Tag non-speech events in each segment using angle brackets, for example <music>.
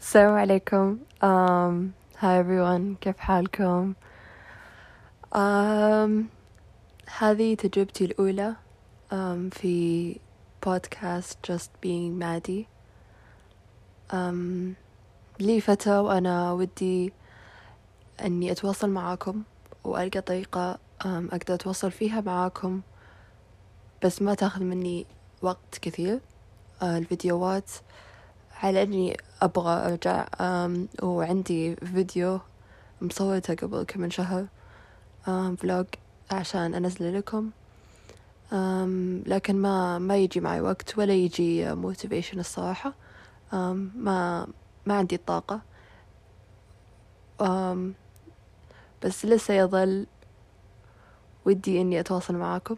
السلام عليكم. hi everyone كيف حالكم؟ um, هذه تجربتي الأولى um, في بودكاست just being Maddie. um, لي فترة وأنا ودي أني أتواصل معاكم وألقى طريقة um, أقدر أتواصل فيها معاكم بس ما تاخذ مني وقت كثير. آه، الفيديوهات على أني أبغى أرجع وعندي فيديو مصورته قبل كم من شهر vlog عشان انزله لكم. لكن ما ما يجي معي وقت ولا يجي motivation الصراحة. ما ما عندي الطاقة. بس لسه يظل ودي إني أتواصل معاكم.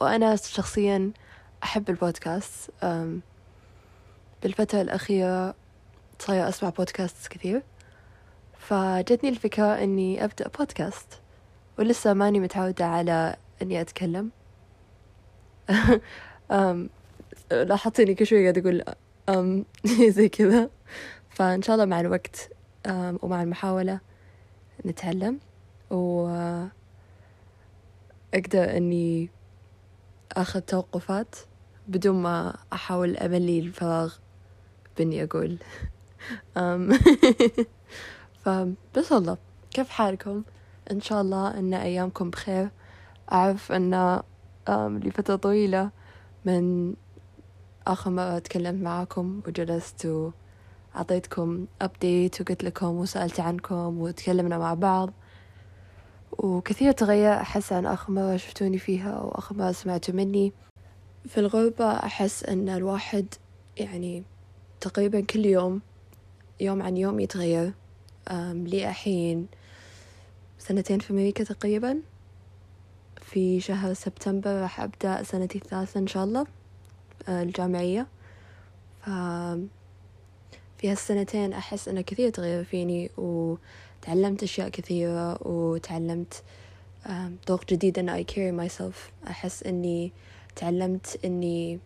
وأنا شخصيا أحب البودكاست. بالفترة الأخيرة صاير أسمع بودكاست كثير. فجتني الفكرة إني أبدأ بودكاست ولسه ماني متعودة على إني أتكلم. <laughs> لاحظت كل شوي قاعد أقول أم <laughs> زي كذا. فإن شاء الله مع الوقت ومع المحاولة نتعلم و أقدر إني أخذ توقفات بدون ما أحاول أملي الفراغ. بإني أقول. <laughs> فبس والله كيف حالكم؟ إن شاء الله أن أيامكم بخير. أعرف أن لفترة طويلة من آخر مرة تكلمت معاكم وجلست وأعطيتكم أبديت وقلت لكم وسألت عنكم وتكلمنا مع بعض. وكثير تغير أحس عن آخر مرة شفتوني فيها أو آخر مرة سمعتوا مني. في الغربة أحس أن الواحد يعني تقريبا كل يوم يوم عن يوم يتغير. لي الحين سنتين في أمريكا تقريبا. في شهر سبتمبر راح أبدأ سنتي الثالثة إن شاء الله آه، الجامعية. ف في هالسنتين أحس أنه كثير تغير فيني وتعلمت أشياء كثيرة وتعلمت طرق جديدة أن I carry myself. أحس أني تعلمت إني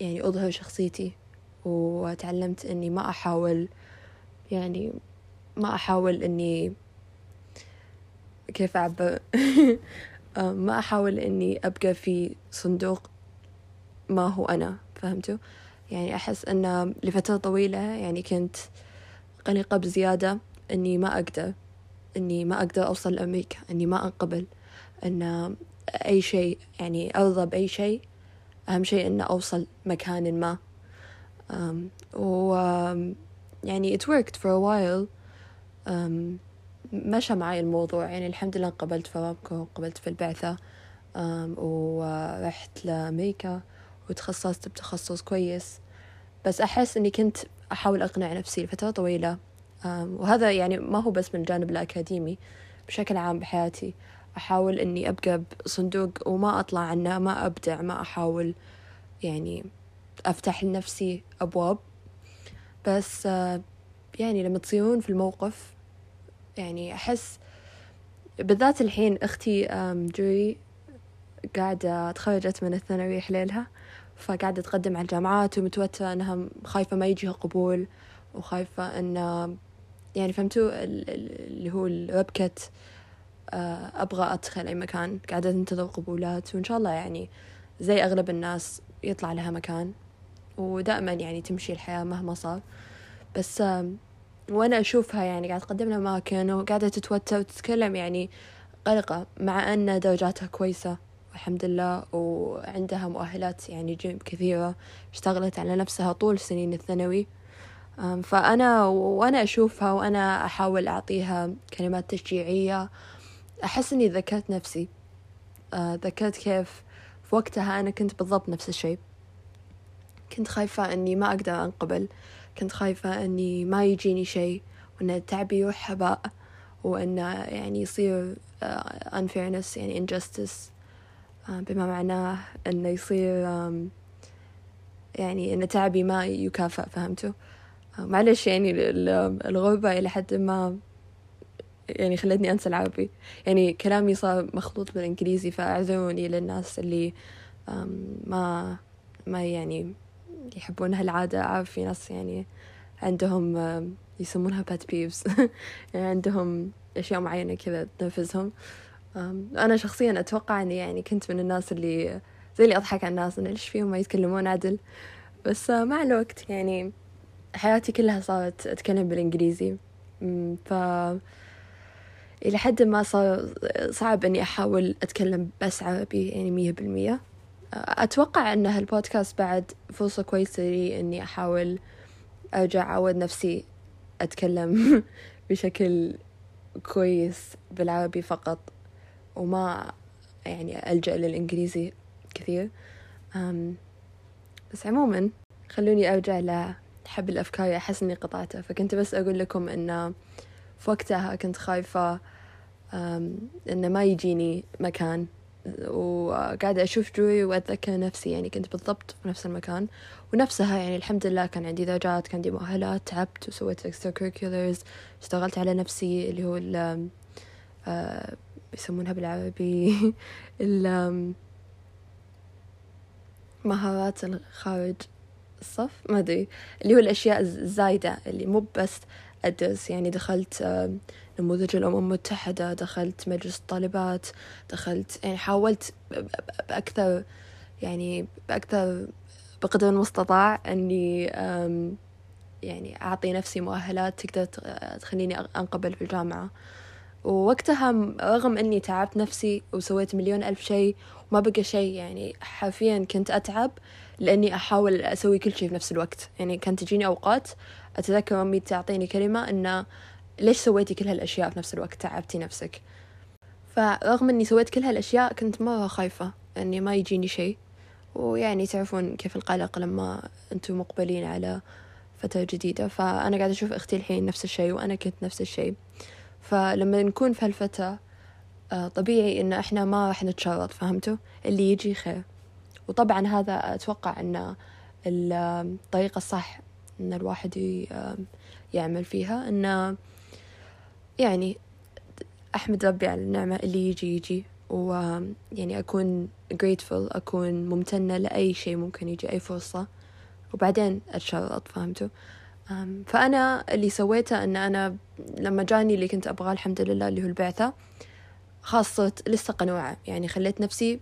يعني أظهر شخصيتي. وتعلمت إني ما أحاول يعني ما أحاول إني كيف أعبر <laughs> ما أحاول إني أبقى في صندوق ما هو أنا فهمتوا؟ يعني أحس أن لفترة طويلة يعني كنت قلقة بزيادة إني ما أقدر إني ما أقدر أوصل لأمريكا إني ما أنقبل إن أي شيء يعني أرضى بأي شيء أهم شيء إن أوصل مكان ما. Um, و um, يعني it worked for a while. Um, مشى معي الموضوع. يعني الحمد لله قبلت في رامكو قبلت في البعثة. Um, ورحت لأمريكا وتخصصت بتخصص كويس. بس أحس إني كنت أحاول أقنع نفسي لفترة طويلة. Um, وهذا يعني ما هو بس من الجانب الأكاديمي. بشكل عام بحياتي. أحاول إني أبقى بصندوق وما أطلع عنه ما أبدع ما أحاول يعني أفتح لنفسي أبواب. بس يعني لما تصيرون في الموقف يعني أحس بالذات الحين أختي جوري قاعدة تخرجت من الثانوية حليلها فقاعدة تقدم على الجامعات ومتوترة أنها خايفة ما يجيها قبول وخايفة أن يعني فهمتوا؟ اللي هو ربكة آه، أبغى أدخل أي مكان قاعدة أنتظر قبولات وإن شاء الله يعني زي أغلب الناس يطلع لها مكان. ودائما يعني تمشي الحياة مهما صار. بس وأنا أشوفها يعني قاعدة تقدم لها أماكن وقاعدة تتوتر وتتكلم يعني قلقة مع أن درجاتها كويسة الحمد لله وعندها مؤهلات يعني جيم كثيرة اشتغلت على نفسها طول سنين الثانوي. فأنا وأنا أشوفها وأنا أحاول أعطيها كلمات تشجيعية. أحس إني ذكرت نفسي. آه ذكرت كيف في وقتها أنا كنت بالضبط نفس الشيء. كنت خايفة إني ما أقدر أنقبل. كنت خايفة إني ما يجيني شيء وإن تعبي يروح هباء وإن يعني يصير uh, unfairness يعني injustice uh, بما معناه إنه يصير يعني إن تعبي ما يكافئ فهمتوا؟ uh, معلش يعني الغربة إلى حد ما يعني خلتني أنسى العربي. يعني كلامي صار مخلوط بالإنجليزي فأعذروني للناس اللي ما ما يعني يحبون هالعادة في ناس يعني عندهم يسمونها بات بيبس <laughs> يعني عندهم أشياء معينة كذا تنفذهم أنا شخصيا أتوقع أني يعني كنت من الناس اللي زي اللي أضحك على الناس أنا ليش فيهم ما يتكلمون عدل. بس مع الوقت يعني حياتي كلها صارت أتكلم بالإنجليزي. ف إلى حد ما صار صعب إني أحاول أتكلم بس عربي يعني مية بالمية. أتوقع أن هالبودكاست بعد فرصة كويسة لي إني أحاول أرجع أعود نفسي أتكلم <laughs> بشكل كويس بالعربي فقط وما يعني ألجأ للإنجليزي كثير. بس عموما خلوني أرجع لحب الأفكار أحس إني قطعته فكنت بس أقول لكم إنه في وقتها كنت خايفة إنه ما يجيني مكان. وقاعدة أشوف جوي وأتذكر نفسي يعني كنت بالضبط في نفس المكان. ونفسها يعني الحمد لله كان عندي درجات كان عندي مؤهلات تعبت وسويت extra curriculars اشتغلت على نفسي اللي هو ال آه يسمونها بالعربي <laughs> ال مهارات الخارج الصف ما أدري اللي هو الأشياء الزايدة اللي مو بس أدرس يعني دخلت نموذج الأمم المتحدة دخلت مجلس الطالبات دخلت يعني حاولت بأكثر يعني بأكثر بقدر المستطاع أني يعني أعطي نفسي مؤهلات تقدر تخليني أنقبل في الجامعة ووقتها رغم أني تعبت نفسي وسويت مليون ألف شيء وما بقى شيء يعني حرفيا كنت أتعب لأني أحاول أسوي كل شيء في نفس الوقت. يعني كانت تجيني أوقات أتذكر أمي تعطيني كلمة إنه ليش سويتي كل هالأشياء في نفس الوقت؟ تعبتي نفسك. فرغم إني سويت كل هالأشياء كنت مرة خايفة إني ما يجيني شيء. ويعني تعرفون كيف القلق لما أنتم مقبلين على فترة جديدة. فأنا قاعدة أشوف أختي الحين نفس الشيء وأنا كنت نفس الشيء. فلما نكون في هالفترة آه، طبيعي إن إحنا ما راح نتشرط فهمتوا؟ اللي يجي خير. وطبعا هذا أتوقع أن الطريقة الصح إن الواحد يعمل فيها. إنه يعني أحمد ربي على النعمة اللي يجي يجي. ويعني أكون grateful أكون ممتنة لأي شيء ممكن يجي أي فرصة. وبعدين أتشرط فهمتوا؟ فأنا اللي سويته أن أنا لما جاني اللي كنت أبغاه الحمد لله اللي هو البعثة خاصة لسه قنوعة. يعني خليت نفسي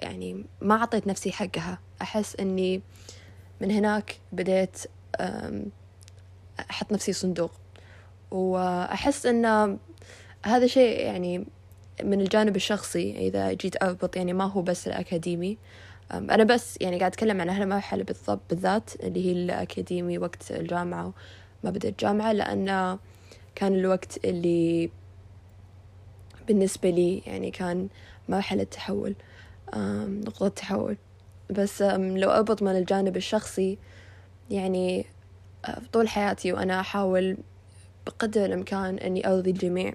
يعني ما أعطيت نفسي حقها. أحس أني من هناك بديت أحط نفسي صندوق. وأحس أن هذا شيء يعني من الجانب الشخصي إذا جيت أربط يعني ما هو بس الأكاديمي. أنا بس يعني قاعد أتكلم عن هالمرحلة بالضبط بالذات اللي هي الأكاديمي وقت الجامعة ما بدأت جامعة لأن كان الوقت اللي بالنسبة لي يعني كان مرحلة تحول نقطة تحول بس لو أربط من الجانب الشخصي يعني طول حياتي وأنا أحاول بقدر الإمكان إني أرضي الجميع.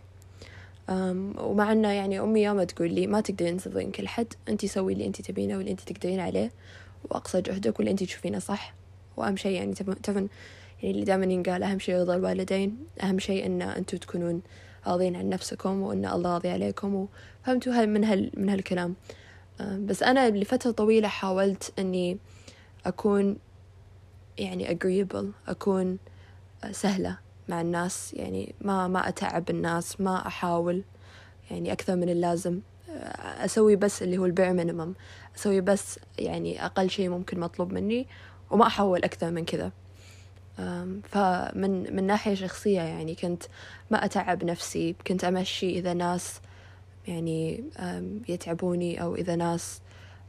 ومع أنه يعني أمي يوم تقول لي ما تقدرين ترضين كل حد أنتي سوي اللي أنتي تبينه واللي أنتي تقدرين عليه وأقصى جهدك واللي أنتي تشوفينه صح. وأهم شيء يعني تفن يعني اللي دائما ينقال أهم شيء رضا الوالدين أهم شيء أن أنتوا تكونون راضين عن نفسكم وأن الله راضي عليكم. وفهمتوا من هال من هالكلام. بس أنا لفترة طويلة حاولت أني أكون يعني agreeable أكون سهلة مع الناس يعني ما ما أتعب الناس ما أحاول يعني أكثر من اللازم. أسوي بس اللي هو البير مينيمم أسوي بس يعني أقل شيء ممكن مطلوب مني وما أحاول أكثر من كذا. فمن من ناحية شخصية يعني كنت ما أتعب نفسي كنت أمشي إذا ناس يعني يتعبوني أو إذا ناس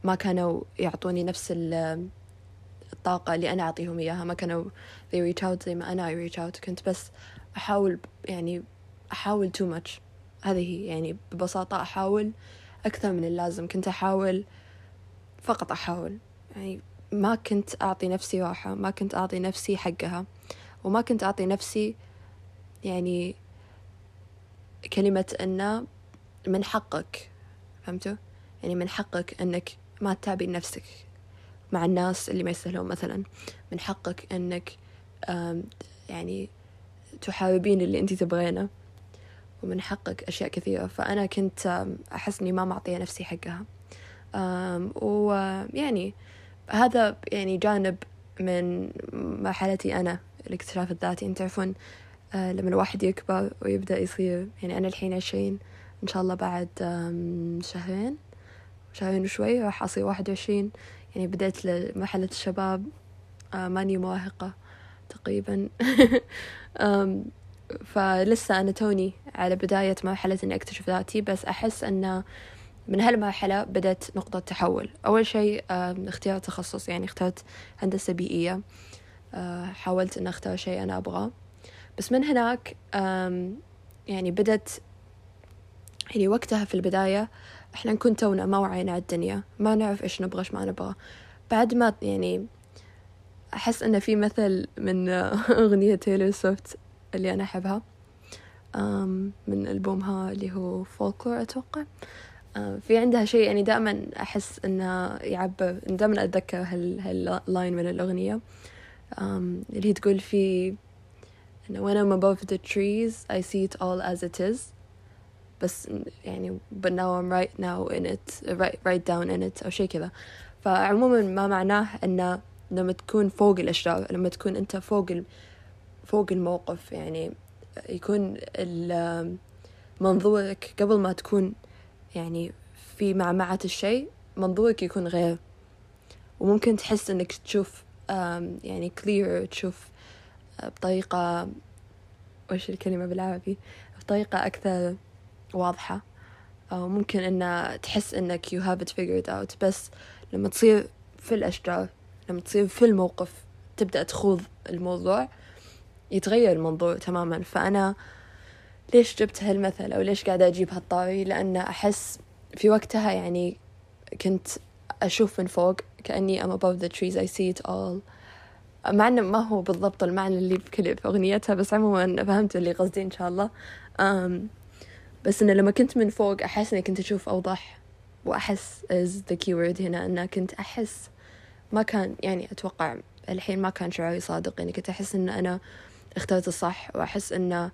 ما كانوا يعطوني نفس الطاقة اللي أنا أعطيهم إياها ما كانوا they reach out زي ما أنا I reach out. كنت بس أحاول يعني أحاول too much. هذه هي يعني ببساطة أحاول أكثر من اللازم. كنت أحاول فقط أحاول. يعني ما كنت أعطي نفسي راحة ما كنت أعطي نفسي حقها وما كنت أعطي نفسي يعني كلمة أنه من حقك فهمتوا؟ يعني من حقك أنك ما تتابعين نفسك مع الناس اللي ما يستاهلون مثلا. من حقك أنك يعني تحاربين اللي أنت تبغينه. ومن حقك أشياء كثيرة. فأنا كنت أحس إني ما معطية نفسي حقها. ويعني هذا يعني جانب من مرحلتي أنا الاكتشاف الذاتي. يعني تعرفون آه لما الواحد يكبر ويبدأ يصير يعني أنا الحين عشرين إن شاء الله بعد شهرين شهرين وشوي راح أصير واحد وعشرين. يعني بديت لمرحلة الشباب آه ماني مراهقة تقريبا. <laughs> فلسه أنا توني على بداية مرحلة إني أكتشف ذاتي بس أحس أن من هالمرحلة بدأت نقطة تحول. أول شيء اختيار تخصص يعني اخترت هندسة بيئية. آه، حاولت أن أختار شيء أنا أبغاه. بس من هناك يعني بدت يعني وقتها في البداية إحنا نكون تونا ما وعينا الدنيا ما نعرف إيش نبغى إيش ما نبغى. بعد ما يعني أحس أن في مثل من <laughs> أغنية تايلور سويفت اللي أنا أحبها من ألبومها اللي هو فولكلور أتوقع. في عندها شيء يعني دائما أحس إنه يعبر دائما أتذكر هال هال line من الأغنية. اللي هي تقول في when I'm above the trees I see it all as it is. بس يعني but now I'm right now in it right, right down in it أو شيء كذا. فعموما ما معناه إنه لما تكون فوق الأشجار لما تكون أنت فوق فوق الموقف يعني يكون منظورك قبل ما تكون يعني في معمعة الشيء منظورك يكون غير. وممكن تحس إنك تشوف يعني clear تشوف بطريقة وش الكلمة بالعربي؟ بطريقة أكثر واضحة. أو ممكن إن تحس إنك you have it figured out. بس لما تصير في الأشجار لما تصير في الموقف تبدأ تخوض الموضوع يتغير المنظور تماما. فأنا ليش جبت هالمثل؟ أو ليش قاعدة أجيب هالطاري؟ لأن أحس في وقتها يعني كنت أشوف من فوق كأني I'm above the trees. I see it all. مع إنه ما هو بالضبط المعنى اللي في أغنيتها بس عموما فهمت اللي قصدي إن شاء الله. بس إنه لما كنت من فوق أحس إني كنت أشوف أوضح وأحس is the keyword هنا إنه كنت أحس ما كان يعني أتوقع الحين ما كان شعوري صادق. يعني كنت أحس إن أنا اخترت الصح وأحس إنه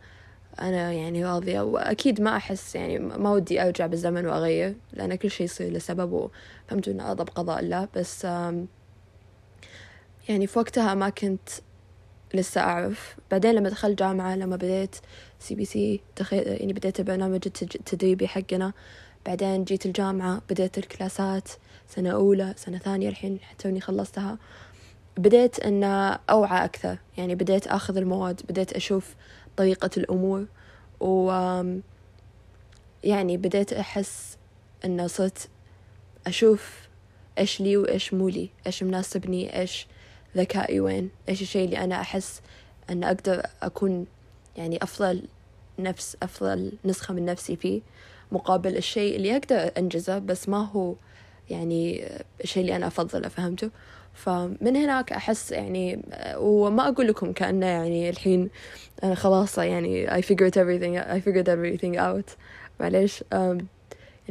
أنا يعني راضية. وأكيد ما أحس يعني ما ودي أرجع بالزمن وأغير لأن كل شيء يصير لسبب وفهمت إنه أرضى بقضاء الله بس يعني في وقتها ما كنت لسه أعرف. بعدين لما دخلت جامعة لما بديت CPC يعني بديت البرنامج التدريبي حقنا. بعدين جيت الجامعة بديت الكلاسات سنة أولى سنة ثانية الحين توني خلصتها. بديت أن أوعى أكثر يعني بديت أخذ المواد بديت أشوف طريقة الأمور. و يعني بديت أحس أن صرت أشوف إيش لي وإيش مو لي إيش مناسبني إيش ذكائي وين إيش الشيء اللي أنا أحس أن أقدر أكون يعني أفضل نفس أفضل نسخة من نفسي فيه مقابل الشيء اللي أقدر أنجزه بس ما هو يعني الشيء اللي أنا أفضله فهمته فمن هناك أحس يعني وما أقول لكم كأنه يعني الحين أنا خلاص يعني I figured everything I figured everything out. معليش؟ يعني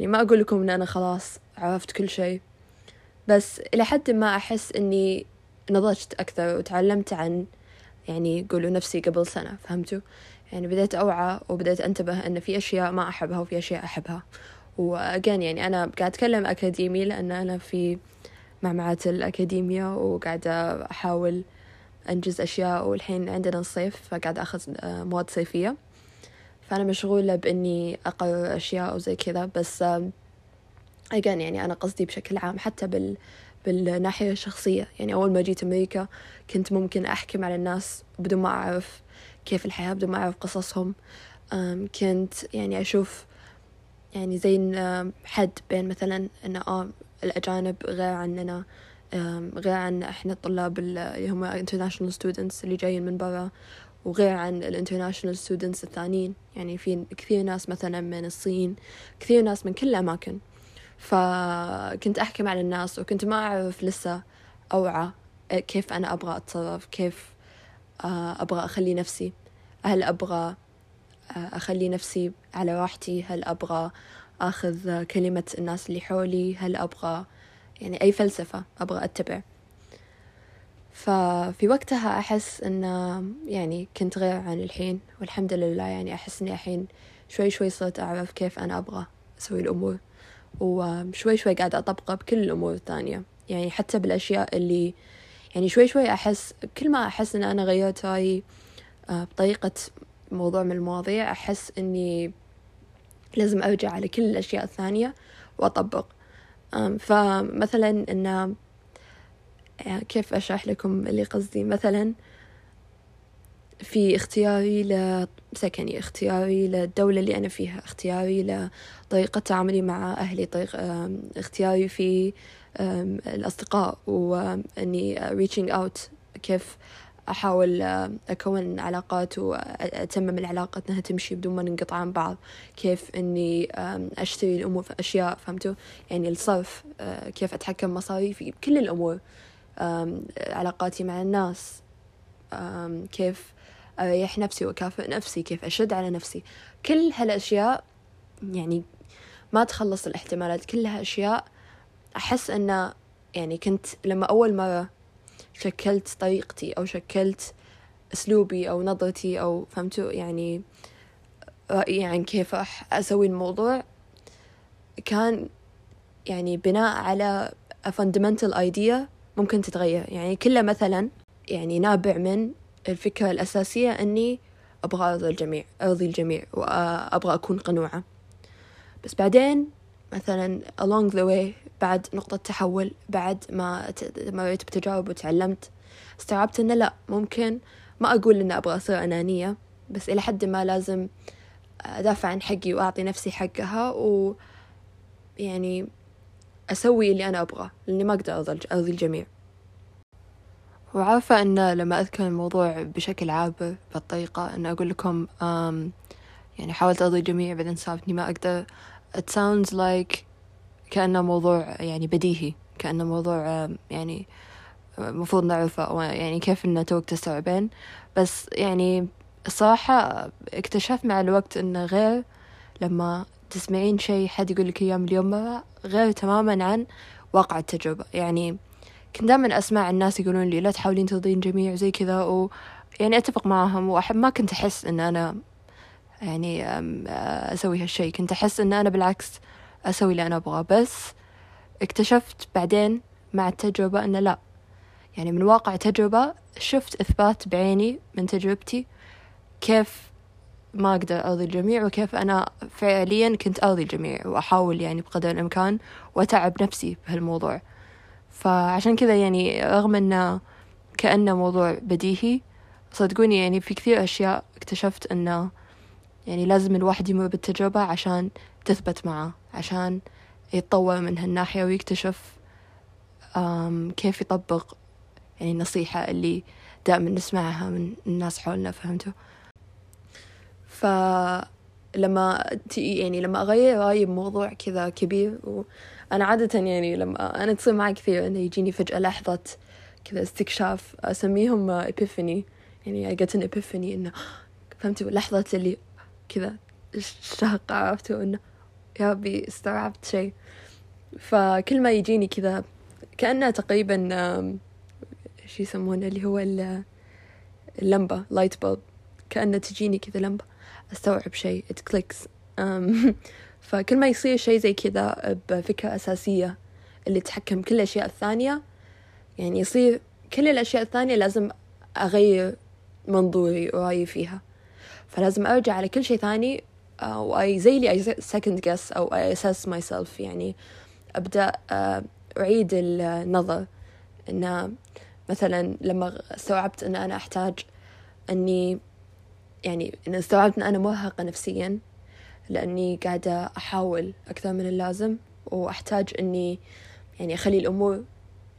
ما أقول لكم إن أنا خلاص عرفت كل شيء. بس إلى حد ما أحس إني نضجت أكثر وتعلمت عن يعني قولوا نفسي قبل سنة فهمتوا؟ يعني بديت أوعى وبديت أنتبه أن في أشياء ما أحبها وفي أشياء أحبها. وأجان يعني أنا قاعد أتكلم أكاديمي لأن أنا في معمعة الأكاديمية وقاعدة أحاول أنجز أشياء والحين عندنا الصيف فقاعدة أخذ مواد صيفية. فأنا مشغولة بإني أقرر أشياء وزي كذا بس أجان يعني أنا قصدي بشكل عام حتى بال بالناحية الشخصية. يعني أول ما جيت أمريكا كنت ممكن أحكم على الناس بدون ما أعرف كيف الحياة بدون ما أعرف قصصهم. كنت يعني أشوف يعني زي حد بين مثلا إنه آه الأجانب غير عننا غير عن إحنا الطلاب اللي هم international students اللي جايين من برا وغير عن ال international students الثانيين. يعني في كثير ناس مثلا من الصين كثير ناس من كل الأماكن. فكنت أحكم على الناس وكنت ما أعرف لسه أوعى كيف أنا أبغى أتصرف كيف آه، أبغى أخلي نفسي هل أبغى آه، أخلي نفسي على راحتي هل أبغى أخذ كلمة الناس اللي حولي هل أبغى يعني أي فلسفة أبغى أتبع. ففي وقتها أحس أن يعني كنت غير عن الحين والحمد لله يعني أحس أني الحين شوي شوي صرت أعرف كيف أنا أبغى أسوي الأمور. وشوي شوي قاعدة أطبقه بكل الأمور الثانية. يعني حتى بالأشياء اللي يعني شوي شوي أحس كل ما أحس إن أنا غيرت رأيي آه، بطريقة موضوع من المواضيع أحس إني لازم أرجع على كل الأشياء الثانية وأطبق. فمثلا إن كيف أشرح لكم اللي قصدي؟ مثلا في اختياري لسكني اختياري للدولة اللي أنا فيها اختياري لطريقة تعاملي مع أهلي طريقة اختياري في الأصدقاء وأني reaching out كيف أحاول أكون علاقات وأتمم العلاقة أنها تمشي بدون ما ننقطع عن بعض. كيف أني أشتري الأمور في أشياء فهمتوا؟ يعني الصرف كيف أتحكم مصاريفي بكل الأمور علاقاتي مع الناس كيف أريح نفسي وأكافئ نفسي كيف أشد على نفسي. كل هالأشياء يعني ما تخلص الاحتمالات كلها أشياء. أحس أن يعني كنت لما أول مرة شكلت طريقتي أو شكلت أسلوبي أو نظرتي أو فهمتوا يعني رأيي عن كيف راح أسوي الموضوع كان يعني بناء على a fundamental idea ممكن تتغير. يعني كله مثلا يعني نابع من الفكرة الأساسية أني أبغى أرضي الجميع أرضي الجميع وأبغى أكون قنوعة. بس بعدين مثلا along the way بعد نقطة تحول بعد ما مريت بتجارب وتعلمت استوعبت إنه لأ ممكن ما أقول إن أبغى أصير أنانية بس إلى حد ما لازم أدافع عن حقي وأعطي نفسي حقها و يعني أسوي اللي أنا أبغاه لأني ما أقدر أرضي الجميع وعارفة أن لما أذكر الموضوع بشكل عابر بالطريقة أن أقول لكم يعني حاولت أرضي الجميع بعدين صارت إني ما أقدر. It sounds like كأنه موضوع يعني بديهي كأنه موضوع يعني المفروض نعرفه يعني كيف إنه توك تستوعبين. بس يعني الصراحة اكتشفت مع الوقت إنه غير لما تسمعين شيء حد يقول لك إياه مليون مرة غير تماما عن واقع التجربة. يعني كنت دائما أسمع الناس يقولون لي لا تحاولين ترضين جميع وزي كذا و يعني أتفق معهم وأحب ما كنت أحس إن أنا يعني أسوي هالشي كنت أحس إن أنا بالعكس أسوي اللي أنا أبغاه. بس اكتشفت بعدين مع التجربة إنه لا. يعني من واقع تجربة شفت إثبات بعيني من تجربتي كيف ما أقدر أرضي الجميع وكيف أنا فعليا كنت أرضي الجميع وأحاول يعني بقدر الإمكان وأتعب نفسي بهالموضوع. فعشان كذا يعني رغم أنه كأنه موضوع بديهي صدقوني يعني في كثير أشياء اكتشفت أنه يعني لازم الواحد يمر بالتجربة عشان تثبت معه عشان يتطور من هالناحية ويكتشف كيف يطبق يعني النصيحة اللي دائما نسمعها من الناس حولنا فهمتوا؟ فلما يعني لما أغير رأيي بموضوع كذا كبير وأنا عادة يعني لما أنا تصير معي كثير إنه يجيني فجأة لحظة كذا استكشاف أسميهم إبيفاني يعني I get an epiphany إنه فهمتوا؟ لحظة اللي كذا الشهق عرفتوا إنه يا ربي استوعبت شيء. فكل ما يجيني كذا كأنه تقريبا شو يسمونه اللي هو اللمبة لايت بولب كأنه تجيني كذا لمبة. أستوعب شيء it clicks. <laughs> فكل ما يصير شيء زي كذا بفكرة أساسية اللي تحكم كل الأشياء الثانية يعني يصير كل الأشياء الثانية لازم أغير منظوري ورأيي فيها. فلازم أرجع على كل شيء ثاني وأي زي لي أي second guess أو أي assess myself يعني. أبدأ أعيد النظر. إن مثلا لما استوعبت إن أنا أحتاج أني يعني إن استوعبت إن أنا مرهقة نفسيا لأني قاعدة أحاول أكثر من اللازم وأحتاج إني يعني أخلي الأمور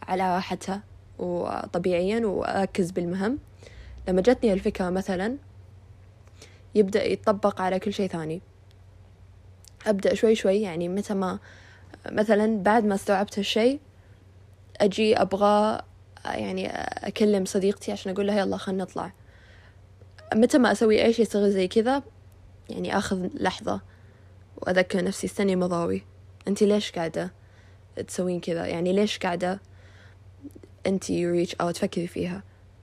على راحتها وطبيعيا وأركز بالمهم. لما جتني الفكرة مثلا يبدأ يتطبق على كل شيء ثاني. أبدأ شوي شوي يعني متى ما مثلا بعد ما استوعبت هالشيء أجي أبغى يعني أكلم صديقتي عشان أقول لها يلا خلنا نطلع. متى ما أسوي أي شيء صغير زي كذا يعني أخذ لحظة وأذكر نفسي استني مضاوي. أنتي ليش قاعدة تسوين كذا؟ يعني ليش قاعدة أنتي ريتش أو تفكري فيها؟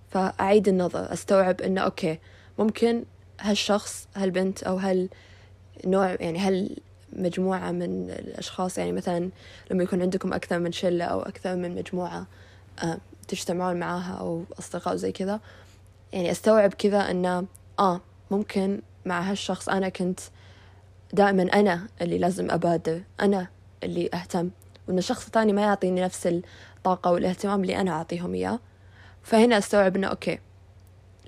فأعيد النظر أستوعب إنه أوكي ممكن هالشخص هالبنت أو هالنوع يعني هال مجموعة من الأشخاص يعني مثلا لما يكون عندكم أكثر من شلة أو أكثر من مجموعة آه، تجتمعون معاها أو أصدقاء زي كذا يعني أستوعب كذا أنه آه ممكن مع هالشخص أنا كنت دائما أنا اللي لازم أبادر أنا اللي أهتم وإن الشخص الثاني ما يعطيني نفس الطاقة والاهتمام اللي أنا أعطيهم إياه. فهنا أستوعب إنه okay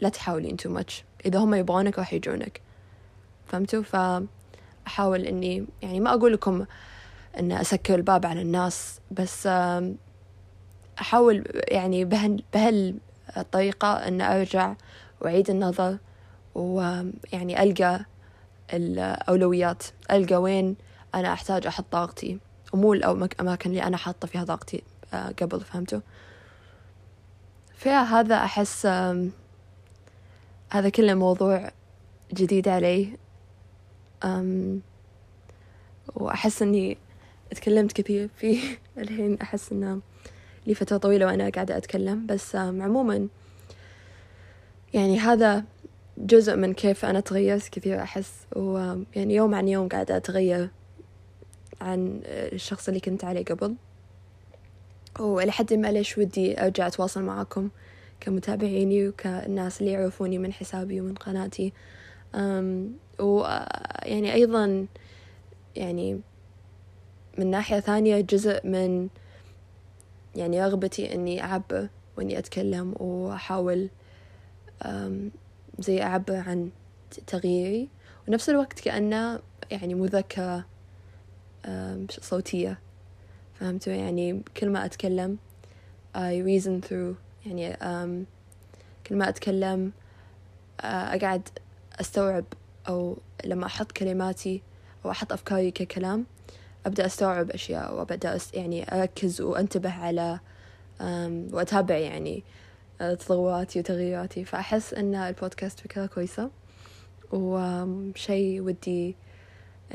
لا تحاولين too much إذا هم يبغونك راح يجونك. فهمتوا؟ فأحاول إني يعني ما أقول لكم إن أسكر الباب على الناس بس أحاول يعني بهال بهالطريقة إن أرجع وأعيد النظر ويعني ألقى الأولويات. ألقى وين أنا أحتاج أحط طاقتي. ومو الأماكن اللي أنا حاطة فيها طاقتي آه، قبل فهمتوا؟ فهذا أحس هذا كله موضوع جديد علي. وأحس أني تكلمت كثير فيه <laughs> الحين. أحس أنه لي فترة طويلة وأنا قاعدة أتكلم. بس عموما يعني هذا جزء من كيف أنا تغيرت كثير أحس. ويعني يوم عن يوم قاعدة أتغير عن الشخص اللي كنت عليه قبل. ولحد ما ليش ودي أرجع أتواصل معاكم. كمتابعيني وكالناس اللي يعرفوني من حسابي ومن قناتي. ويعني أيضا يعني من ناحية ثانية جزء من يعني رغبتي إني أعبر وإني أتكلم وأحاول زي أعبر عن تغييري. ونفس الوقت كأنه يعني مذكرة صوتية. فهمتوا؟ يعني كل ما أتكلم I reason through يعني كل ما أتكلم أقعد أستوعب أو لما أحط كلماتي أو أحط أفكاري ككلام أبدأ أستوعب أشياء وأبدأ يعني أركز وأنتبه على وأتابع يعني تطوراتي وتغييراتي. فأحس أن البودكاست فكرة كويسة وشي ودي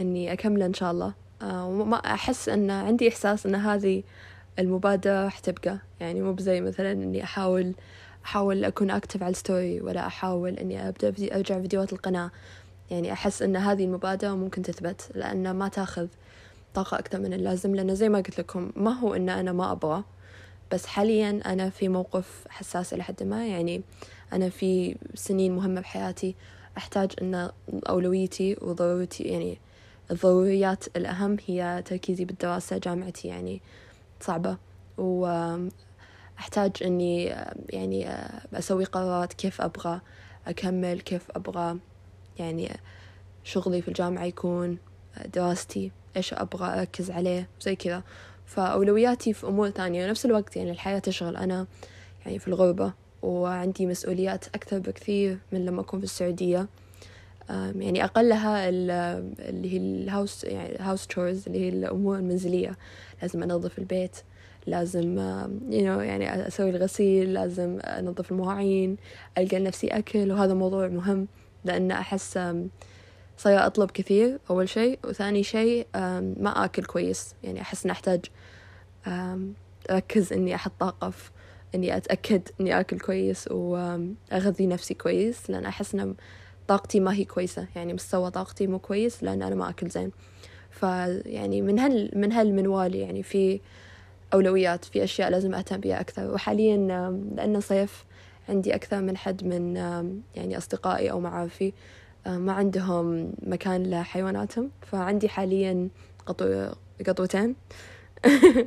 أني أكمله إن شاء الله. وما أحس أن عندي إحساس أن هذه المبادرة راح تبقى. يعني مو بزي مثلا إني أحاول أحاول أكون أكتف على الستوري ولا أحاول إني أبدأ فيديو أرجع فيديوهات القناة. يعني أحس أن هذه المبادرة ممكن تثبت لأن ما تاخذ طاقة أكثر من اللازم. لأن زي ما قلت لكم ما هو إن أنا ما أبغى بس حاليا أنا في موقف حساس إلى حد ما. يعني أنا في سنين مهمة بحياتي أحتاج أن أولويتي وضرورتي يعني الضروريات الأهم هي تركيزي بالدراسة جامعتي. يعني صعبة. وأحتاج أني يعني أسوي قرارات كيف أبغى أكمل كيف أبغى يعني شغلي في الجامعة يكون دراستي إيش أبغى أركز عليه زي كذا. فأولوياتي في أمور ثانية ونفس الوقت يعني الحياة تشغل. أنا يعني في الغربة وعندي مسؤوليات أكثر بكثير من لما أكون في السعودية. يعني أقلها اللي هي الهاوس يعني هاوس تشورز اللي هي الأمور المنزلية. لازم أنظف البيت لازم you know يعني أسوي الغسيل لازم أنظف المواعين ألقى لنفسي أكل وهذا موضوع مهم لأن أحس صايرة أطلب كثير أول شيء وثاني شيء ما أكل كويس. يعني أحس إني أحتاج أركز إني أحط طاقة في إني أتأكد إني أكل كويس وأغذي نفسي كويس لأن أحس إن طاقتي ما هي كويسة يعني مستوى طاقتي مو كويس لأن أنا ما أكل زين. فيعني من هال من هالمنوال يعني في أولويات في أشياء لازم أهتم بها أكثر. وحاليا لأن صيف عندي أكثر من حد من يعني أصدقائي أو معارفي ما عندهم مكان لحيواناتهم. فعندي حاليا قطو قطوتين. <laughs>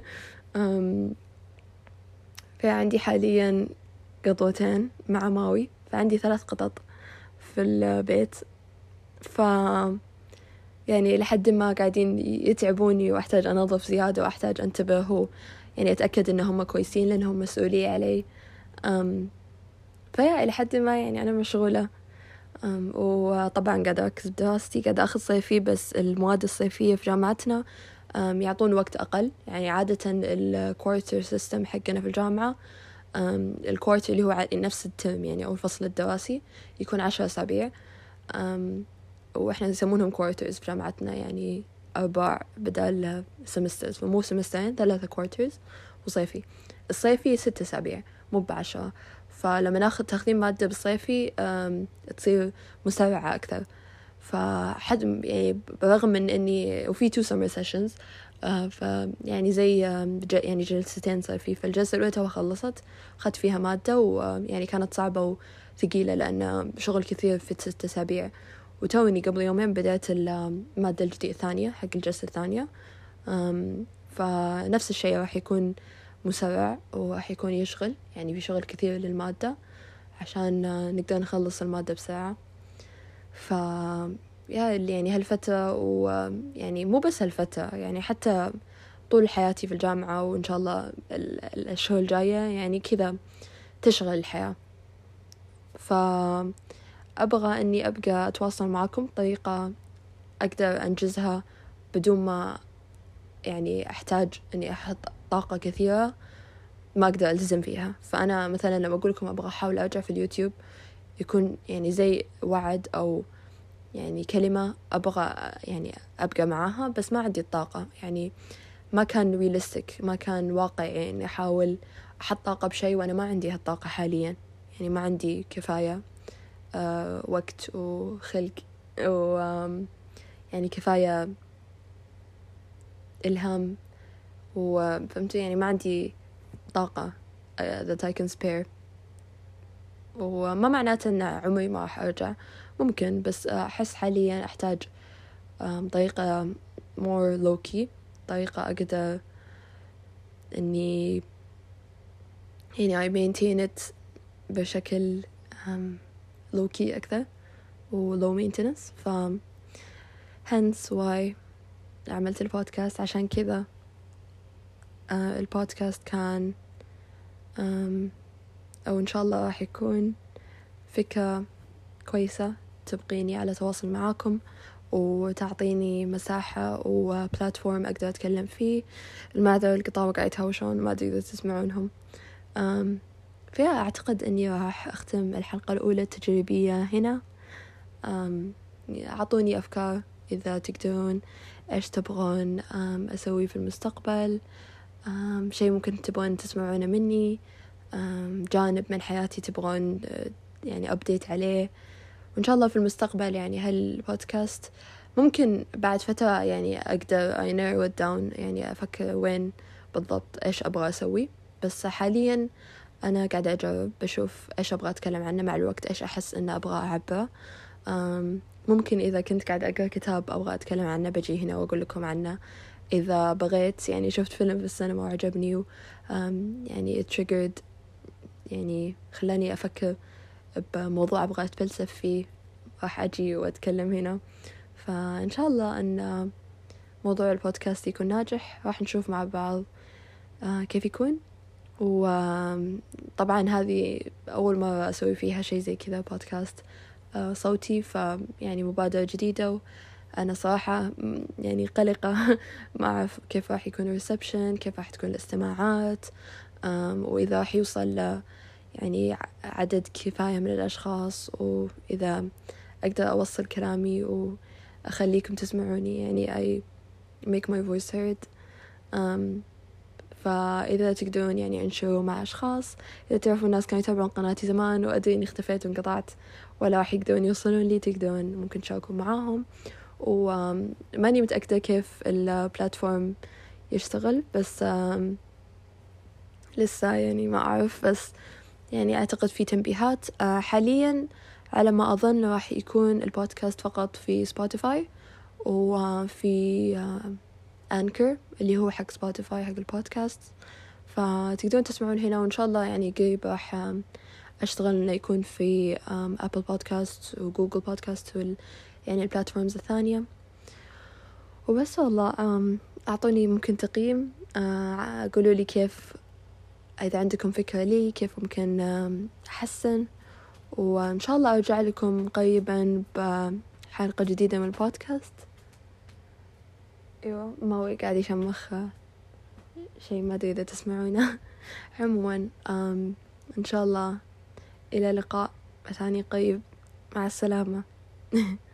فعندي حاليا قطوتين مع ماوي. فعندي ثلاث قطط. في البيت. ف يعني لحد ما قاعدين يتعبوني وأحتاج أنظف زيادة وأحتاج أنتبه و يعني أتأكد إنهم كويسين لأنهم مسؤولية علي. أم ف يعني إلى حد ما يعني أنا مشغولة. أم وطبعا قاعدة أركز بدراستي قاعدة أخذ صيفي بس المواد الصيفية في جامعتنا يعطون وقت أقل. يعني عادة ال quarter system حقنا في الجامعة ال quarter اللي هو نفس الترم يعني أو الفصل الدراسي يكون عشر أسابيع. وإحنا نسمونهم quarters في جامعتنا يعني أرباع بدل semesters فمو سمسترين ثلاثة quarters وصيفي. الصيفي ست أسابيع مو بعشرة. فلما ناخذ تاخذين مادة بالصيفي تصير مسرعة أكثر. فحد يعني برغم من إني وفي two summer sessions ف يعني زي يعني جلستين صار في فالجلسة الأولى توها خلصت أخذت فيها مادة ويعني كانت صعبة وثقيلة لأن شغل كثير في ست أسابيع. وتوني قبل يومين بدأت المادة الجديدة الثانية حق الجلسة الثانية. فنفس الشيء راح يكون مسرع وراح يكون يشغل يعني في شغل كثير للمادة عشان نقدر نخلص المادة بسرعة ف يعني هالفترة ويعني مو بس هالفترة يعني حتى طول حياتي في الجامعة وإن شاء الله الأشهر الجاية يعني كذا تشغل الحياة. فأبغى أني أبقى أتواصل معكم بطريقة أقدر أنجزها بدون ما يعني أحتاج أني أحط طاقة كثيرة ما أقدر ألتزم فيها. فأنا مثلا لما أقول لكم أبغى أحاول أرجع في اليوتيوب يكون يعني زي وعد أو يعني كلمة أبغى يعني أبقى معاها بس ما عندي الطاقة. يعني ما كان ريالستيك ما كان واقعي يعني أحاول أحط طاقة بشيء وأنا ما عندي هالطاقة حاليا. يعني ما عندي كفاية أه وقت وخلق و يعني كفاية إلهام وفهمت يعني ما عندي طاقة uh, that I can spare. وما معناته أن عمري ما راح أرجع. ممكن بس أحس حاليا أحتاج طريقة more low key طريقة أقدر إني يعني I maintain it بشكل low key أكثر و low maintenance. ف hence why عملت البودكاست. عشان كذا آه البودكاست كان أو إن شاء الله راح يكون فكرة كويسة تبقيني على تواصل معاكم وتعطيني مساحة وبلاتفورم أقدر أتكلم فيه. المعذرة القطاوة قاعد يتهاوشون؟ ما أدري إذا تسمعونهم. فيها أعتقد أني راح أختم الحلقة الأولى التجريبية هنا. أعطوني أفكار إذا تقدرون إيش تبغون أسوي في المستقبل. شيء ممكن تبغون تسمعونه مني. جانب من حياتي تبغون يعني أبديت عليه. وإن شاء الله في المستقبل يعني هالبودكاست ممكن بعد فترة يعني أقدر I narrow it down يعني أفكر وين بالضبط إيش أبغى أسوي. بس حاليا أنا قاعدة أجرب بشوف إيش أبغى أتكلم عنه مع الوقت إيش أحس إنه أبغى أعبره ممكن إذا كنت قاعدة أقرأ كتاب أبغى أتكلم عنه بجي هنا وأقول لكم عنه. إذا بغيت يعني شفت فيلم في السينما وعجبني و يعني triggered يعني خلاني أفكر بموضوع أبغى أتفلسف فيه راح أجي وأتكلم هنا. فإن شاء الله أن موضوع البودكاست يكون ناجح. راح نشوف مع بعض كيف يكون. وطبعا هذه أول مرة أسوي فيها شيء زي كذا بودكاست صوتي. فيعني مبادرة جديدة. أنا صراحة يعني قلقة. <laughs> ما أعرف كيف راح يكون الريسبشن كيف راح تكون الاستماعات. وإذا راح يوصل يعني عدد كفاية من الأشخاص وإذا أقدر أوصل كلامي وأخليكم تسمعوني يعني I make my voice heard. um, فإذا تقدرون يعني أنشروا مع أشخاص إذا تعرفوا الناس كانوا يتابعون قناتي زمان وأدري إني اختفيت وانقطعت ولا راح يقدرون يوصلون لي تقدرون ممكن تشاركوا معاهم. وماني متأكدة كيف ال platform يشتغل بس لسه يعني ما أعرف بس يعني أعتقد في تنبيهات. آه، حاليا على ما أظن راح يكون البودكاست فقط في سبوتيفاي وفي Anchor آه، اللي هو حق سبوتيفاي حق البودكاست. فتقدرون تسمعون هنا وإن شاء الله يعني قريب راح أشتغل إنه يكون في Apple Podcasts و Google Podcasts وال يعني ال platforms الثانية. وبس والله أعطوني ممكن تقييم آه، قولوا لي كيف إذا عندكم فكرة لي كيف ممكن أحسن. وإن شاء الله أرجع لكم قريبا بحلقة جديدة من البودكاست. أيوة ما هو قاعد يشمخ شيء ما أدري إذا تسمعونه. <laughs> عموما إن شاء الله إلى لقاء ثاني قريب. مع السلامة. <laughs>